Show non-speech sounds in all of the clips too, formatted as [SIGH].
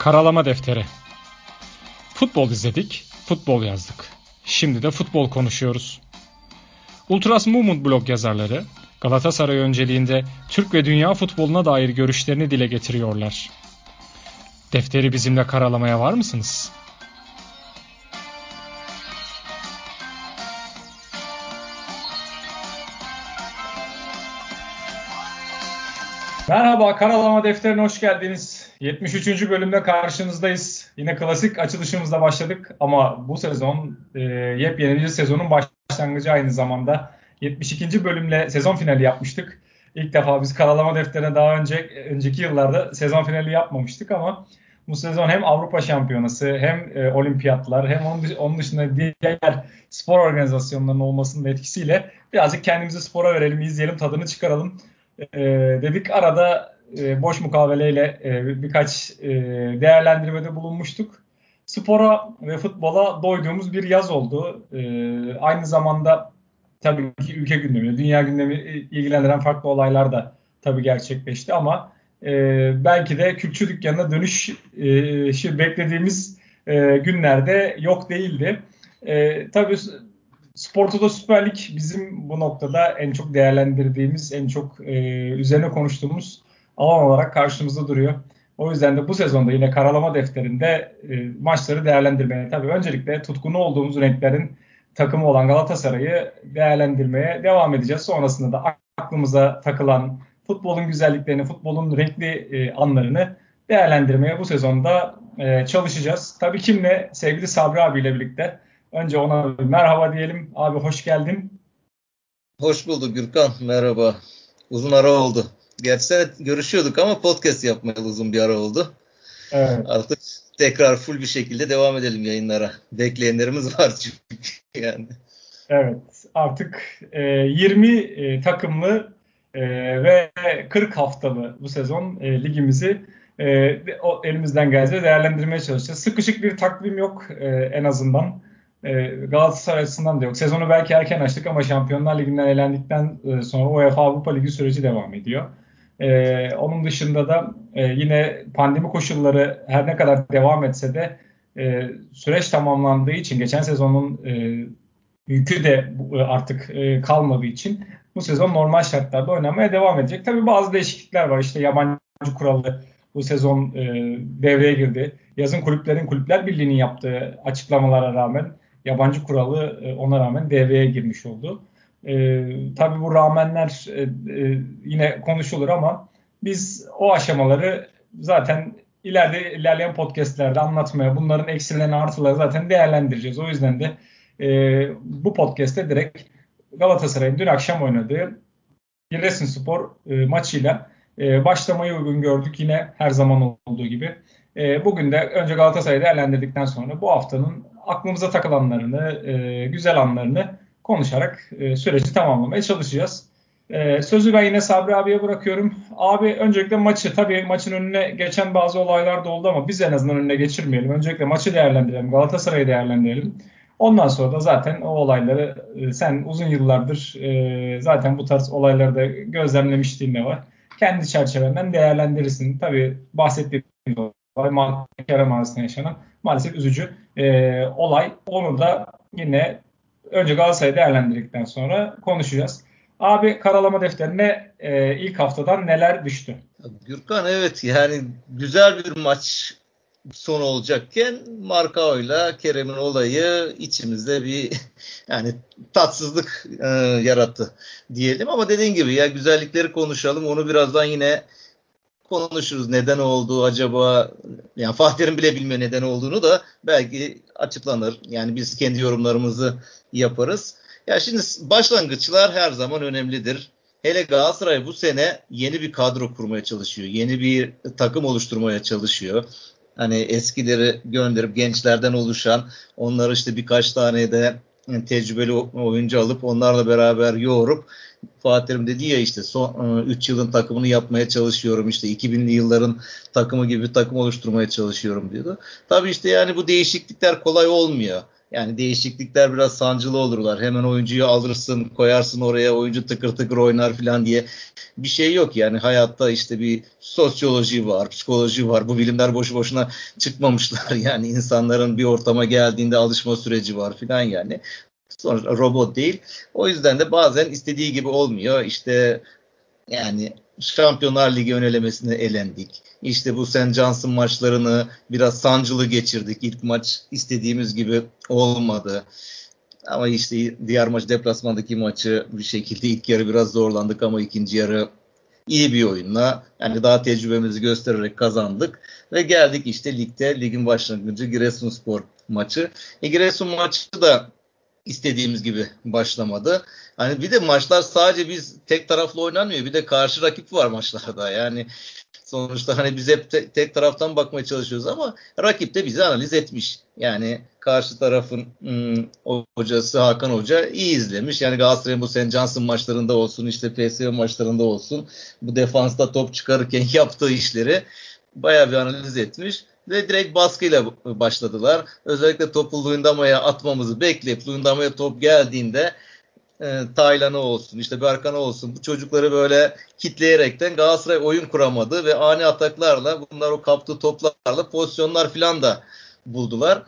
Karalama Defteri Futbol izledik, futbol yazdık. Şimdi de futbol konuşuyoruz. Ultras Movement blog yazarları Galatasaray önceliğinde Türk ve dünya futboluna dair görüşlerini dile getiriyorlar. Defteri bizimle karalamaya var mısınız? Merhaba, Karalama Defteri'ne hoş geldiniz. 73. bölümde karşınızdayız. Yine klasik açılışımızla başladık ama bu sezon e, yepyeni bir sezonun başlangıcı aynı zamanda. 72. bölümle sezon finali yapmıştık. İlk defa biz Karalama Defteri'ne daha önce önceki yıllarda sezon finali yapmamıştık ama bu sezon hem Avrupa Şampiyonası hem e, olimpiyatlar hem onun, dışında diğer spor organizasyonlarının olmasının etkisiyle birazcık kendimizi spora verelim, izleyelim, tadını çıkaralım e, dedik. Arada e, boş mukaveleyle e, birkaç e, değerlendirmede bulunmuştuk. Spora ve futbola doyduğumuz bir yaz oldu. Aynı zamanda tabii ki ülke gündemi, dünya gündemi ilgilendiren farklı olaylar da tabii gerçekleşti ama belki de külçü dükkanına dönüş şey beklediğimiz günlerde yok değildi. E, tabii Sporto'da Süper Lig bizim bu noktada en çok değerlendirdiğimiz, en çok e, üzerine konuştuğumuz alan olarak karşımızda duruyor. O yüzden de bu sezonda yine karalama defterinde e, maçları değerlendirmeye, tabii öncelikle tutkunu olduğumuz renklerin takımı olan Galatasaray'ı değerlendirmeye devam edeceğiz. Sonrasında da aklımıza takılan futbolun güzelliklerini, futbolun renkli e, anlarını değerlendirmeye bu sezonda e, çalışacağız. Tabii kimle? Sevgili Sabri abiyle birlikte. Önce ona bir merhaba diyelim. Abi hoş geldin. Hoş bulduk Gürkan. Merhaba. Uzun ara oldu. Gerçi görüşüyorduk ama podcast yapmayalı uzun bir ara oldu. Evet. Artık tekrar full bir şekilde devam edelim yayınlara. Bekleyenlerimiz [LAUGHS] var çünkü yani. Evet. Artık e, 20 e, takımlı e, ve 40 haftalı bu sezon e, ligimizi e, o, elimizden geldiğince değerlendirmeye çalışacağız. Sıkışık bir takvim yok e, en azından. E, Galatasaray açısından da yok. Sezonu belki erken açtık ama Şampiyonlar Ligi'nden elendikten e, sonra UEFA Avrupa Ligi süreci devam ediyor. E, onun dışında da e, yine pandemi koşulları her ne kadar devam etse de e, süreç tamamlandığı için geçen sezonun e, yükü de artık e, kalmadığı için bu sezon normal şartlarda oynamaya devam edecek. Tabii bazı değişiklikler var. İşte yabancı kuralı bu sezon e, devreye girdi. Yazın kulüplerin Kulüpler Birliği'nin yaptığı açıklamalara rağmen yabancı kuralı e, ona rağmen devreye girmiş oldu. E, tabii bu rağmenler e, e, yine konuşulur ama biz o aşamaları zaten ileride ilerleyen podcastlerde anlatmaya, bunların eksilerini artıları zaten değerlendireceğiz. O yüzden de e, bu podcast'te direkt Galatasaray'ın dün akşam oynadığı Giresunspor e, maçıyla e, başlamayı uygun gördük yine her zaman olduğu gibi. E, bugün de önce Galatasaray'ı değerlendirdikten sonra bu haftanın aklımıza takılanlarını, e, güzel anlarını konuşarak e, süreci tamamlamaya çalışacağız. E, sözü ben yine Sabri abiye bırakıyorum. Abi öncelikle maçı, tabii maçın önüne geçen bazı olaylar da oldu ama biz en azından önüne geçirmeyelim. Öncelikle maçı değerlendirelim, Galatasaray'ı değerlendirelim. Ondan sonra da zaten o olayları e, sen uzun yıllardır e, zaten bu tarz olayları da gözlemlemişliğin de var. Kendi çerçevenden değerlendirirsin. Tabii bahsettiğim olay Kerem arasında yaşanan maalesef üzücü e, olay. Onu da yine önce Galatasaray'ı değerlendirdikten sonra konuşacağız. Abi karalama defterine e, ilk haftadan neler düştü? Gürkan evet yani güzel bir maç son olacakken Markao'yla Kerem'in olayı içimizde bir [LAUGHS] yani tatsızlık e, yarattı diyelim ama dediğin gibi ya güzellikleri konuşalım onu birazdan yine konuşuruz. Neden oldu acaba? Yani Fatih'in bile bilmiyor neden olduğunu da belki açıklanır. Yani biz kendi yorumlarımızı yaparız. Ya şimdi başlangıçlar her zaman önemlidir. Hele Galatasaray bu sene yeni bir kadro kurmaya çalışıyor. Yeni bir takım oluşturmaya çalışıyor. Hani eskileri gönderip gençlerden oluşan onları işte birkaç tane de tecrübeli oyuncu alıp onlarla beraber yoğurup Fatih Terim dedi ya işte son 3 e, yılın takımını yapmaya çalışıyorum işte 2000'li yılların takımı gibi bir takım oluşturmaya çalışıyorum diyordu. Tabii işte yani bu değişiklikler kolay olmuyor. Yani değişiklikler biraz sancılı olurlar. Hemen oyuncuyu alırsın, koyarsın oraya, oyuncu tıkır tıkır oynar falan diye bir şey yok. Yani hayatta işte bir sosyoloji var, psikoloji var. Bu bilimler boşu boşuna çıkmamışlar. [LAUGHS] Yani insanların bir ortama geldiğinde alışma süreci var falan yani. Sonra robot değil. O yüzden de bazen istediği gibi olmuyor. İşte yani Şampiyonlar Ligi önelemesine elendik. İşte bu St. Johnson maçlarını biraz sancılı geçirdik. İlk maç istediğimiz gibi olmadı. Ama işte diğer maç deplasmandaki maçı bir şekilde ilk yarı biraz zorlandık ama ikinci yarı iyi bir oyunla yani daha tecrübemizi göstererek kazandık ve geldik işte ligde ligin başlangıcı Giresunspor maçı. E, Giresun maçı da istediğimiz gibi başlamadı. Hani bir de maçlar sadece biz tek taraflı oynanmıyor. Bir de karşı rakip var maçlarda. Yani sonuçta hani biz hep te- tek taraftan bakmaya çalışıyoruz ama rakip de bizi analiz etmiş. Yani karşı tarafın ım, hocası Hakan Hoca iyi izlemiş. Yani Galatasaray'ın bu St. Johnson maçlarında olsun işte PSV maçlarında olsun bu defansta top çıkarırken [LAUGHS] yaptığı işleri bayağı bir analiz etmiş ve direkt baskıyla başladılar. Özellikle topu Luyendama'ya atmamızı bekleyip Luyendama'ya top geldiğinde e, Taylan'ı olsun işte Berkan'ı olsun bu çocukları böyle kitleyerekten Galatasaray oyun kuramadı ve ani ataklarla bunlar o kaptığı toplarla pozisyonlar filan da buldular.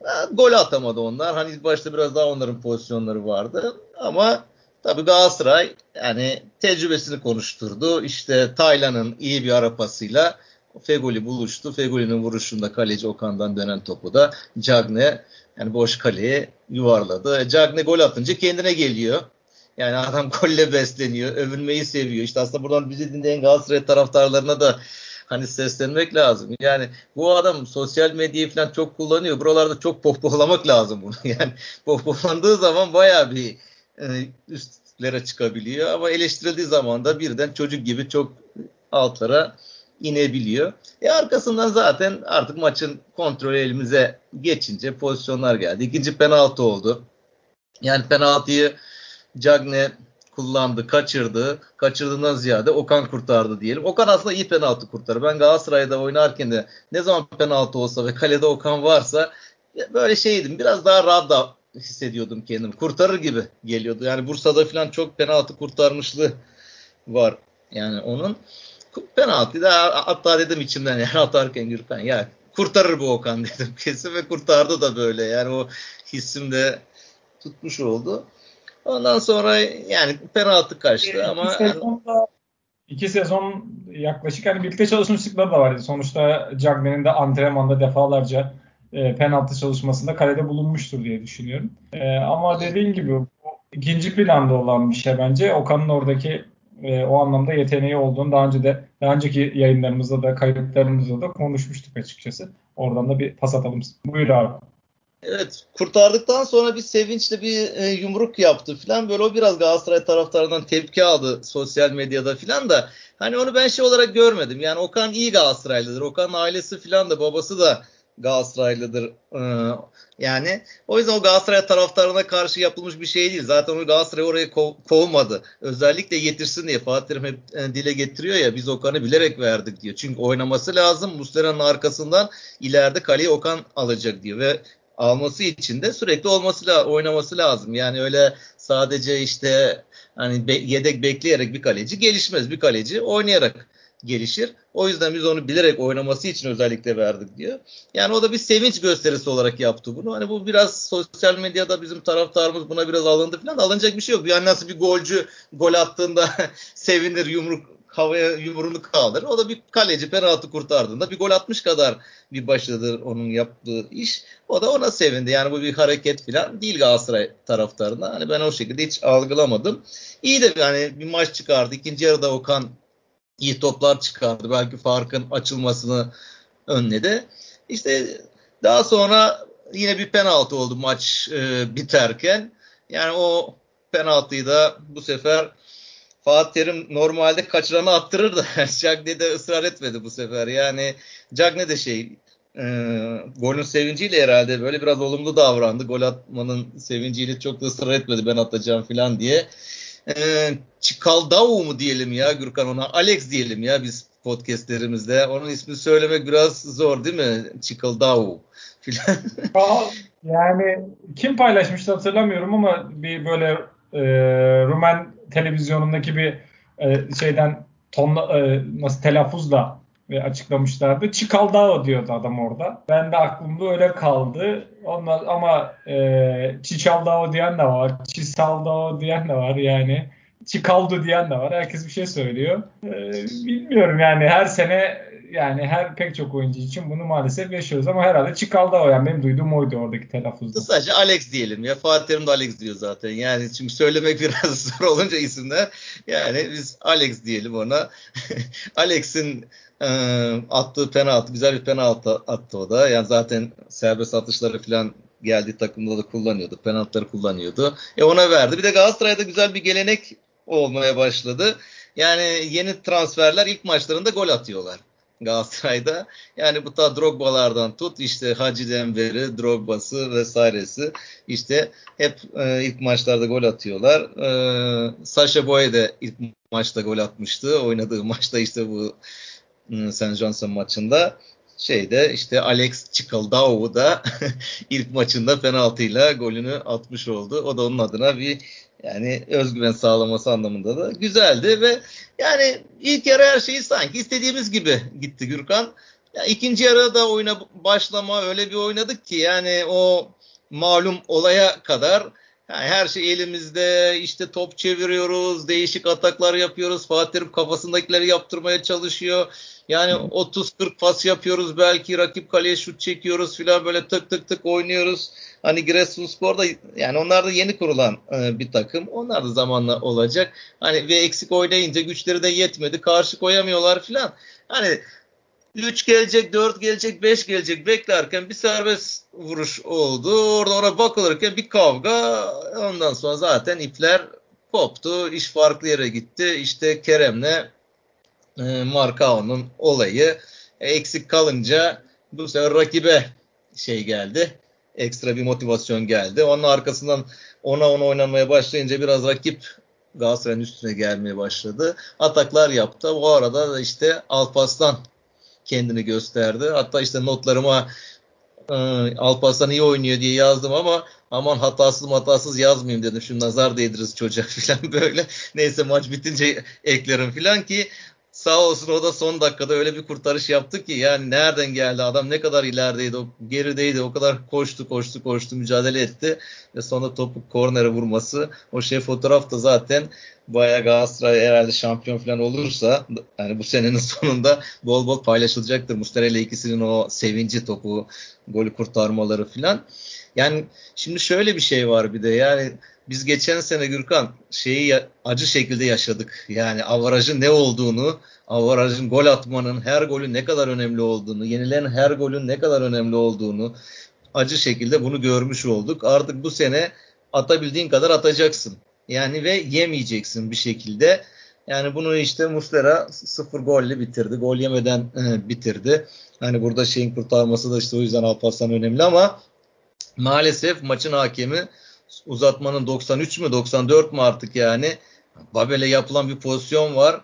E, gol atamadı onlar. Hani başta biraz daha onların pozisyonları vardı ama tabii Galatasaray yani tecrübesini konuşturdu. İşte Taylan'ın iyi bir ara pasıyla Fegoli buluştu. Fegoli'nin vuruşunda kaleci Okan'dan dönen topu da Cagne yani boş kaleye yuvarladı. Cagne gol atınca kendine geliyor. Yani adam [LAUGHS] golle besleniyor. Övünmeyi seviyor. İşte aslında buradan bizi dinleyen Galatasaray taraftarlarına da hani seslenmek lazım. Yani bu adam sosyal medyayı falan çok kullanıyor. Buralarda çok [LAUGHS] pohpohlamak lazım bunu. [LAUGHS] Yani pohpohlandığı zaman bayağı bir e, üstlere çıkabiliyor. Ama eleştirildiği zaman da birden çocuk gibi çok altlara inebiliyor. E arkasından zaten artık maçın kontrolü elimize geçince pozisyonlar geldi. İkinci penaltı oldu. Yani penaltıyı Cagne kullandı, kaçırdı. Kaçırdığından ziyade Okan kurtardı diyelim. Okan aslında iyi penaltı kurtarır. Ben Galatasaray'da oynarken de ne zaman penaltı olsa ve kalede Okan varsa böyle şeydim. Biraz daha rahat hissediyordum kendimi. Kurtarır gibi geliyordu. Yani Bursa'da falan çok penaltı kurtarmışlığı var. Yani onun penaltı da hatta dedim içimden yani [LAUGHS] atarken Gürkan ya kurtarır bu Okan dedim [LAUGHS] kesin ve kurtardı da böyle yani o hissim de tutmuş oldu. Ondan sonra yani penaltı kaçtı iki ama sezonda, iki sezon yaklaşık hani birlikte çalışmışlıkları da vardı. Sonuçta Cagne'nin de antrenmanda defalarca e, penaltı çalışmasında kalede bulunmuştur diye düşünüyorum. E, ama dediğin gibi bu ikinci planda olan bir şey bence. Okan'ın oradaki e, o anlamda yeteneği olduğunu daha önce de daha önceki yayınlarımızda da kayıtlarımızda da konuşmuştuk açıkçası. Oradan da bir pas atalım. Buyur abi. Evet kurtardıktan sonra bir sevinçle bir e, yumruk yaptı falan böyle o biraz Galatasaray taraftarından tepki aldı sosyal medyada falan da hani onu ben şey olarak görmedim. Yani Okan iyi Galatasaraylıdır. Okan'ın ailesi falan da babası da Galatasaraylıdır. Ee, yani o yüzden o Galatasaray taraftarına karşı yapılmış bir şey değil. Zaten o Galatasaray oraya kov, kovmadı. Özellikle getirsin diye Fatih hep e, dile getiriyor ya biz Okan'ı bilerek verdik diyor. Çünkü oynaması lazım. Muslera'nın arkasından ileride kaleyi Okan alacak diyor ve alması için de sürekli olması oynaması lazım. Yani öyle sadece işte hani be, yedek bekleyerek bir kaleci gelişmez. Bir kaleci oynayarak gelişir. O yüzden biz onu bilerek oynaması için özellikle verdik diyor. Yani o da bir sevinç gösterisi olarak yaptı bunu. Hani bu biraz sosyal medyada bizim taraftarımız buna biraz alındı falan. Alınacak bir şey yok. Yani nasıl bir golcü gol attığında [LAUGHS] sevinir yumruk havaya yumruğunu kaldırır. O da bir kaleci penaltı kurtardığında bir gol atmış kadar bir başladır onun yaptığı iş. O da ona sevindi. Yani bu bir hareket falan değil Galatasaray taraftarına. Hani ben o şekilde hiç algılamadım. İyi de yani bir maç çıkardı. İkinci yarıda Okan iyi toplar çıkardı. Belki farkın açılmasını önledi. İşte daha sonra yine bir penaltı oldu maç e, biterken. Yani o penaltıyı da bu sefer Fatih Terim normalde kaçıranı attırır da [LAUGHS] Cagne de ısrar etmedi bu sefer. Yani Cagne de şey e, golün sevinciyle herhalde böyle biraz olumlu davrandı. Gol atmanın sevinciyle çok da ısrar etmedi ben atacağım falan diye e, Çikaldao mu diyelim ya Gürkan ona? Alex diyelim ya biz podcastlerimizde. Onun ismini söylemek biraz zor değil mi? Çikaldao filan. [LAUGHS] Yani kim paylaşmıştı hatırlamıyorum ama bir böyle e, Rumen televizyonundaki bir e, şeyden tonla e, nasıl telaffuzla e, açıklamışlardı. Çikaldao diyordu adam orada. Ben de aklımda öyle kaldı. Onlar, ama e, Çiçaldao diyen de var. Çisaldao diyen de var yani. Çikaldu diyen de var. Herkes bir şey söylüyor. E, bilmiyorum yani her sene yani her pek çok oyuncu için bunu maalesef yaşıyoruz ama herhalde Çikaldao yani benim duyduğum oydu oradaki telaffuzda. Sadece Alex diyelim ya. Fatih Terim de Alex diyor zaten. Yani çünkü söylemek [LAUGHS] biraz zor olunca isimler. Yani biz Alex diyelim ona. [LAUGHS] Alex'in e, attığı penaltı güzel bir penaltı attı o da. Yani zaten serbest atışları falan geldiği takımda da kullanıyordu. Penaltıları kullanıyordu. E ona verdi. Bir de Galatasaray'da güzel bir gelenek olmaya başladı. Yani yeni transferler ilk maçlarında gol atıyorlar. Galatasaray'da. Yani bu ta Drogba'lardan tut işte Hacı'den beri Drogba'sı vesairesi işte hep e, ilk maçlarda gol atıyorlar. E, Sasha Boye de ilk maçta gol atmıştı. Oynadığı maçta işte bu e, St. Johnson maçında şeyde işte Alex Çikaldao da [LAUGHS] ilk maçında penaltıyla golünü atmış oldu. O da onun adına bir yani özgüven sağlaması anlamında da güzeldi ve yani ilk yarı her şeyi sanki istediğimiz gibi gitti Gürkan. Ya ikinci yarıda oyuna başlama öyle bir oynadık ki yani o malum olaya kadar yani her şey elimizde işte top çeviriyoruz, değişik ataklar yapıyoruz. Fatih kafasındakileri yaptırmaya çalışıyor. Yani 30-40 pas yapıyoruz belki rakip kaleye şut çekiyoruz filan böyle tık tık tık oynuyoruz. Hani Giresunspor da yani onlar da yeni kurulan e, bir takım. Onlar da zamanla olacak. Hani ve eksik oynayınca güçleri de yetmedi. Karşı koyamıyorlar filan. Hani 3 gelecek, 4 gelecek, 5 gelecek beklerken bir serbest vuruş oldu. Orada ona bakılırken bir kavga. Ondan sonra zaten ipler koptu. İş farklı yere gitti. İşte Kerem'le e, Markao'nun olayı eksik kalınca bu sefer rakibe şey geldi. Ekstra bir motivasyon geldi. Onun arkasından ona ona oynanmaya başlayınca biraz rakip Galatasaray'ın üstüne gelmeye başladı. Ataklar yaptı. Bu arada da işte Alpaslan kendini gösterdi. Hatta işte notlarıma e, Alparslan iyi oynuyor diye yazdım ama aman hatasız hatasız yazmayayım dedim. Şu nazar değdiririz çocuğa [LAUGHS] falan böyle. Neyse maç bitince eklerim falan ki sağ olsun o da son dakikada öyle bir kurtarış yaptı ki yani nereden geldi adam ne kadar ilerideydi o gerideydi o kadar koştu koştu koştu mücadele etti ve sonra topu kornere vurması o şey fotoğraf da zaten bayağı Galatasaray herhalde şampiyon falan olursa yani bu senenin [LAUGHS] sonunda bol bol paylaşılacaktır. Mustera ile ikisinin o sevinci topu golü kurtarmaları falan. Yani şimdi şöyle bir şey var bir de yani biz geçen sene Gürkan şeyi acı şekilde yaşadık. Yani avarajın ne olduğunu, avarajın gol atmanın her golün ne kadar önemli olduğunu, yenilen her golün ne kadar önemli olduğunu acı şekilde bunu görmüş olduk. Artık bu sene atabildiğin kadar atacaksın. Yani ve yemeyeceksin bir şekilde. Yani bunu işte Muslera sıfır golle bitirdi. Gol yemeden e, bitirdi. Hani burada şeyin kurtarması da işte o yüzden Alparslan önemli ama maalesef maçın hakemi uzatmanın 93 mü 94 mü artık yani Babel'e yapılan bir pozisyon var.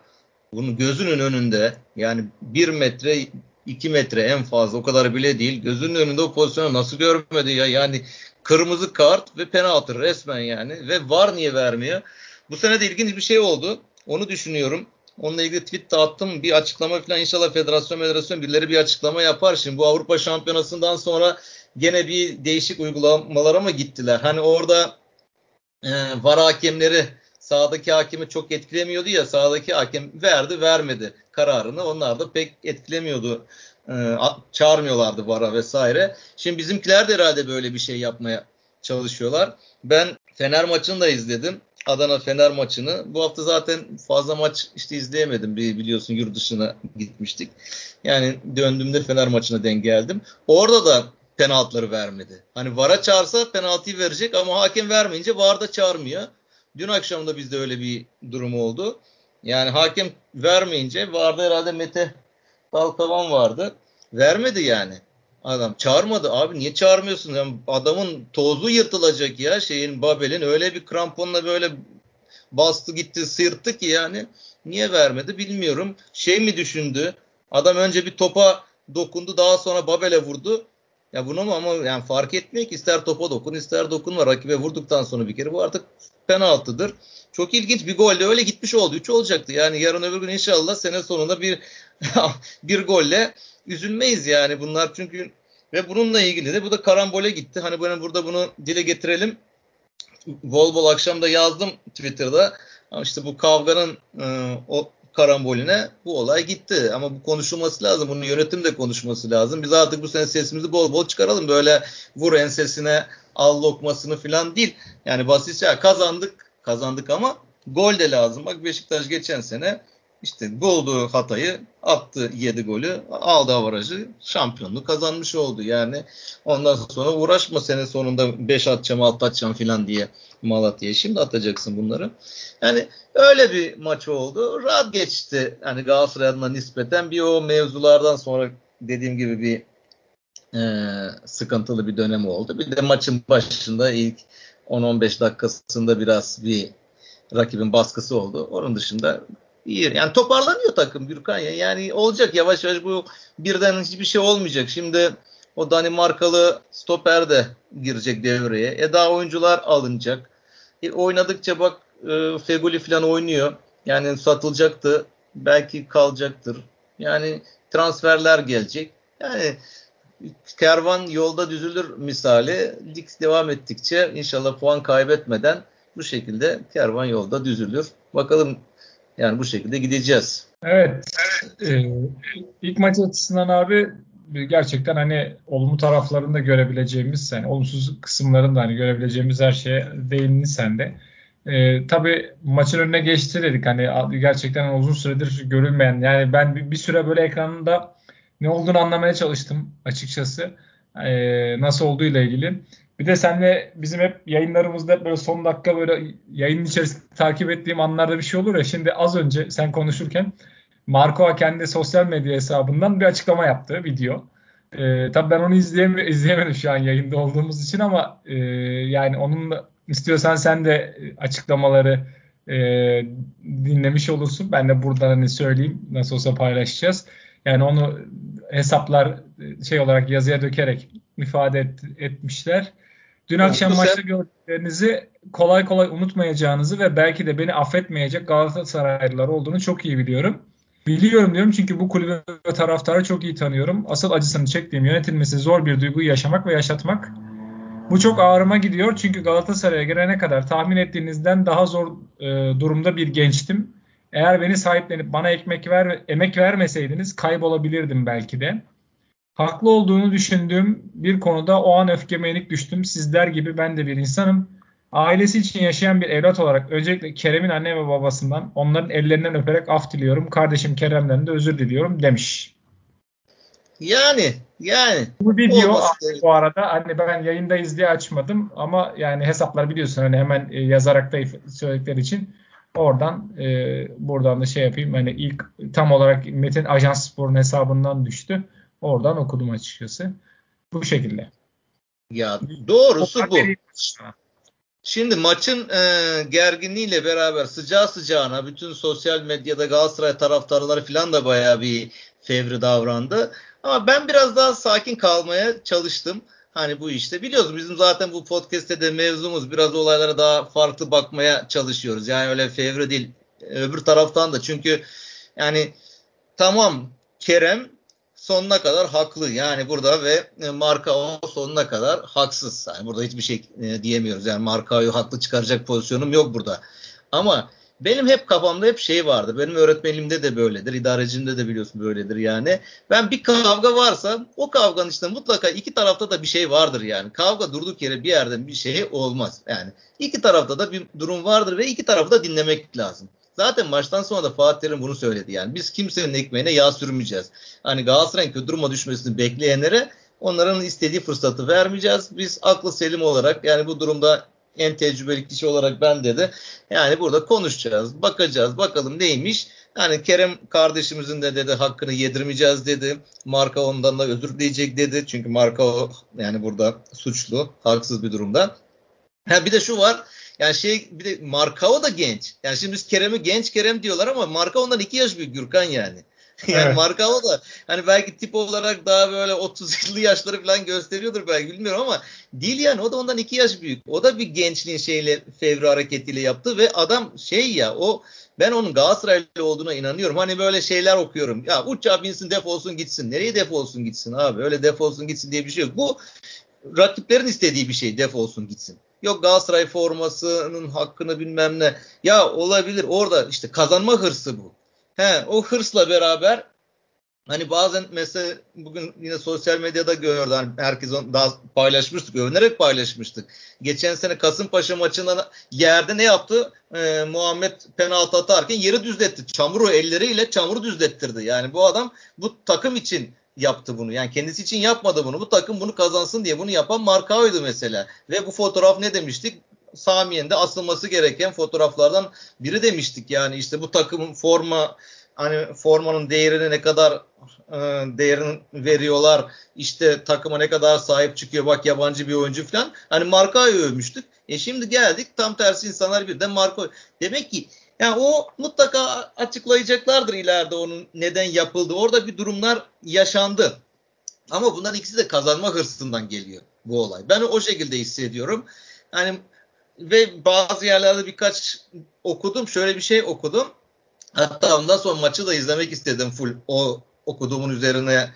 Bunun gözünün önünde yani 1 metre 2 metre en fazla o kadar bile değil. Gözünün önünde o pozisyonu nasıl görmedi ya? Yani kırmızı kart ve penaltı resmen yani. Ve var niye vermiyor? Bu sene de ilginç bir şey oldu. Onu düşünüyorum. Onunla ilgili tweet de attım. Bir açıklama falan inşallah federasyon federasyon birileri bir açıklama yapar. Şimdi bu Avrupa Şampiyonası'ndan sonra gene bir değişik uygulamalara mı gittiler? Hani orada e, var hakemleri sağdaki hakemi çok etkilemiyordu ya sağdaki hakem verdi vermedi kararını onlar da pek etkilemiyordu e, çağırmıyorlardı vara vesaire. Şimdi bizimkiler de herhalde böyle bir şey yapmaya çalışıyorlar. Ben Fener maçını da izledim. Adana Fener maçını. Bu hafta zaten fazla maç işte izleyemedim. Biliyorsun yurt dışına gitmiştik. Yani döndüğümde Fener maçına denk geldim. Orada da penaltıları vermedi. Hani VAR'a çağırsa penaltıyı verecek ama hakem vermeyince VAR da çağırmıyor. Dün akşam da bizde öyle bir durum oldu. Yani hakem vermeyince VAR'da herhalde Mete Dalkavan vardı. Vermedi yani. Adam çağırmadı. Abi niye çağırmıyorsun? Yani adamın tozu yırtılacak ya şeyin Babel'in öyle bir kramponla böyle bastı gitti sıyırttı ki yani. Niye vermedi bilmiyorum. Şey mi düşündü? Adam önce bir topa dokundu daha sonra Babel'e vurdu. Ya bunu ama yani fark etmiyor ki ister topa dokun ister dokunma rakibe vurduktan sonra bir kere bu artık penaltıdır. Çok ilginç bir golle öyle gitmiş oldu. 3 olacaktı. Yani yarın öbür gün inşallah sene sonunda bir [LAUGHS] bir golle üzülmeyiz yani bunlar çünkü ve bununla ilgili de bu da karambole gitti. Hani ben burada bunu dile getirelim. Bol bol akşamda yazdım Twitter'da. İşte bu kavganın e, o karambolüne bu olay gitti. Ama bu konuşulması lazım. Bunun yönetim de konuşması lazım. Biz artık bu sene sesimizi bol bol çıkaralım. Böyle vur ensesine al lokmasını falan değil. Yani basitçe kazandık kazandık ama gol de lazım. Bak Beşiktaş geçen sene işte bulduğu hatayı attı 7 golü aldı avarajı şampiyonluğu kazanmış oldu. Yani ondan sonra uğraşma sene sonunda 5 atacağım 6 atacağım filan diye Malatya'ya şimdi atacaksın bunları. Yani öyle bir maç oldu. Rahat geçti. Hani Galatasaray adına nispeten bir o mevzulardan sonra dediğim gibi bir e, sıkıntılı bir dönem oldu. Bir de maçın başında ilk 10-15 dakikasında biraz bir rakibin baskısı oldu. Onun dışında iyi. Yani toparlanıyor takım Gürkan ya. Yani olacak yavaş yavaş bu birden hiçbir şey olmayacak. Şimdi o Danimarkalı stoper de girecek devreye. E daha oyuncular alınacak. E, oynadıkça bak e, Fegoli falan oynuyor. Yani satılacaktı. Belki kalacaktır. Yani transferler gelecek. Yani kervan yolda düzülür misali. Lig devam ettikçe inşallah puan kaybetmeden bu şekilde kervan yolda düzülür. Bakalım yani bu şekilde gideceğiz. Evet. Ee, ilk maç açısından abi gerçekten hani olumlu taraflarını da görebileceğimiz, yani olumsuz kısımlarını da hani görebileceğimiz her şeye değindin sen de. Ee, tabii maçın önüne geçti dedik. Hani gerçekten uzun süredir görülmeyen yani ben bir, bir süre böyle ekranında ne olduğunu anlamaya çalıştım açıkçası. Ee, nasıl olduğu ile ilgili. Bir de senle bizim hep yayınlarımızda böyle son dakika böyle yayının içerisinde takip ettiğim anlarda bir şey olur ya. Şimdi az önce sen konuşurken Marco kendi sosyal medya hesabından bir açıklama yaptı video. Ee, tabii ben onu izleyem izleyemedim şu an yayında olduğumuz için ama e, yani onun istiyorsan sen de açıklamaları e, dinlemiş olursun. Ben de buradan hani söyleyeyim nasıl olsa paylaşacağız. Yani onu hesaplar şey olarak yazıya dökerek ifade et, etmişler. Dün akşam maçta gördüklerinizi kolay kolay unutmayacağınızı ve belki de beni affetmeyecek Galatasaraylılar olduğunu çok iyi biliyorum. Biliyorum diyorum çünkü bu kulübü ve taraftarı çok iyi tanıyorum. Asıl acısını çektiğim yönetilmesi zor bir duyguyu yaşamak ve yaşatmak. Bu çok ağrıma gidiyor çünkü Galatasaray'a gelene kadar tahmin ettiğinizden daha zor e, durumda bir gençtim. Eğer beni sahiplenip bana ekmek ver, emek vermeseydiniz kaybolabilirdim belki de. Haklı olduğunu düşündüğüm bir konuda o an öfkeme yenik düştüm. Sizler gibi ben de bir insanım. Ailesi için yaşayan bir evlat olarak öncelikle Kerem'in anne ve babasından onların ellerinden öperek af diliyorum. Kardeşim Kerem'den de özür diliyorum demiş. Yani yani. Bu video bu arada hani ben yayındayız diye açmadım ama yani hesaplar biliyorsun hani hemen e, yazarak da söyledikleri için oradan e, buradan da şey yapayım hani ilk tam olarak Metin Ajans Spor'un hesabından düştü. Oradan okudum açıkçası. Bu şekilde. Ya doğrusu bu. Şimdi maçın e, gerginliğiyle beraber sıcağı sıcağına bütün sosyal medyada Galatasaray taraftarları falan da bayağı bir fevri davrandı. Ama ben biraz daha sakin kalmaya çalıştım. Hani bu işte biliyoruz bizim zaten bu podcast'te de mevzumuz biraz olaylara daha farklı bakmaya çalışıyoruz. Yani öyle fevri değil öbür taraftan da çünkü yani tamam Kerem sonuna kadar haklı. Yani burada ve e, Marka sonuna kadar haksız. Yani burada hiçbir şey e, diyemiyoruz. Yani Markao'yu haklı çıkaracak pozisyonum yok burada. Ama benim hep kafamda hep şey vardı. Benim öğretmenimde de böyledir. idarecimde de biliyorsun böyledir yani. Ben bir kavga varsa o kavganın işte mutlaka iki tarafta da bir şey vardır yani. Kavga durduk yere bir yerden bir şey olmaz. Yani iki tarafta da bir durum vardır ve iki tarafı da dinlemek lazım. Zaten maçtan sonra da Fatih Terim bunu söyledi yani. Biz kimsenin ekmeğine yağ sürmeyeceğiz. Hani Galatasaray'ın kötü duruma düşmesini bekleyenlere onların istediği fırsatı vermeyeceğiz. Biz aklı selim olarak yani bu durumda en tecrübeli kişi olarak ben dedi. Yani burada konuşacağız, bakacağız, bakalım neymiş. Yani Kerem kardeşimizin de dedi hakkını yedirmeyeceğiz dedi. Marka ondan da özür dileyecek dedi. Çünkü Marka yani burada suçlu, haksız bir durumda. Ha bir de şu var. Yani şey bir de Markao da genç. Yani şimdi biz Kerem'i genç Kerem diyorlar ama Marka ondan iki yaş büyük Gürkan yani. [LAUGHS] yani evet. Markao da hani belki tip olarak daha böyle 30'lu yaşları falan gösteriyordur belki bilmiyorum ama değil yani o da ondan 2 yaş büyük. O da bir gençliğin şeyle fevri hareketiyle yaptı ve adam şey ya o ben onun Galatasaraylı olduğuna inanıyorum. Hani böyle şeyler okuyorum. Ya uçağa binsin defolsun gitsin. Nereye defolsun gitsin abi? Öyle defolsun gitsin diye bir şey yok. Bu rakiplerin istediği bir şey defolsun gitsin. Yok Galatasaray formasının hakkını bilmem ne. Ya olabilir orada işte kazanma hırsı bu. He, o hırsla beraber hani bazen mesela bugün yine sosyal medyada gördü. Hani herkes onu daha paylaşmıştık. Övünerek paylaşmıştık. Geçen sene Kasımpaşa maçında yerde ne yaptı? Ee, Muhammed penaltı atarken yeri düzletti. Çamuru elleriyle çamuru düzlettirdi. Yani bu adam bu takım için yaptı bunu. Yani kendisi için yapmadı bunu. Bu takım bunu kazansın diye bunu yapan Markao'ydu mesela. Ve bu fotoğraf ne demiştik? Samiye'nde asılması gereken fotoğraflardan biri demiştik. Yani işte bu takımın forma hani formanın değerini ne kadar e, değerini veriyorlar. İşte takıma ne kadar sahip çıkıyor. Bak yabancı bir oyuncu falan. Hani Markao'yu övmüştük. E şimdi geldik tam tersi insanlar bir de Marco. Demek ki yani o mutlaka açıklayacaklardır ileride onun neden yapıldı. Orada bir durumlar yaşandı. Ama bunların ikisi de kazanma hırsından geliyor bu olay. Ben o şekilde hissediyorum. Hani ve bazı yerlerde birkaç okudum. Şöyle bir şey okudum. Hatta ondan sonra maçı da izlemek istedim full o okuduğumun üzerine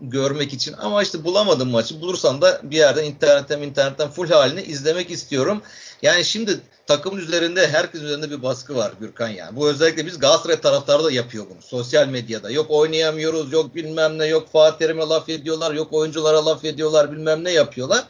görmek için. Ama işte bulamadım maçı. Bulursam da bir yerden internetten internetten full halini izlemek istiyorum. Yani şimdi takımın üzerinde herkes üzerinde bir baskı var Gürkan yani. Bu özellikle biz Galatasaray taraftarı da yapıyor bunu. Sosyal medyada. Yok oynayamıyoruz, yok bilmem ne, yok Fatih Terim'e laf ediyorlar, yok oyunculara laf ediyorlar, bilmem ne yapıyorlar.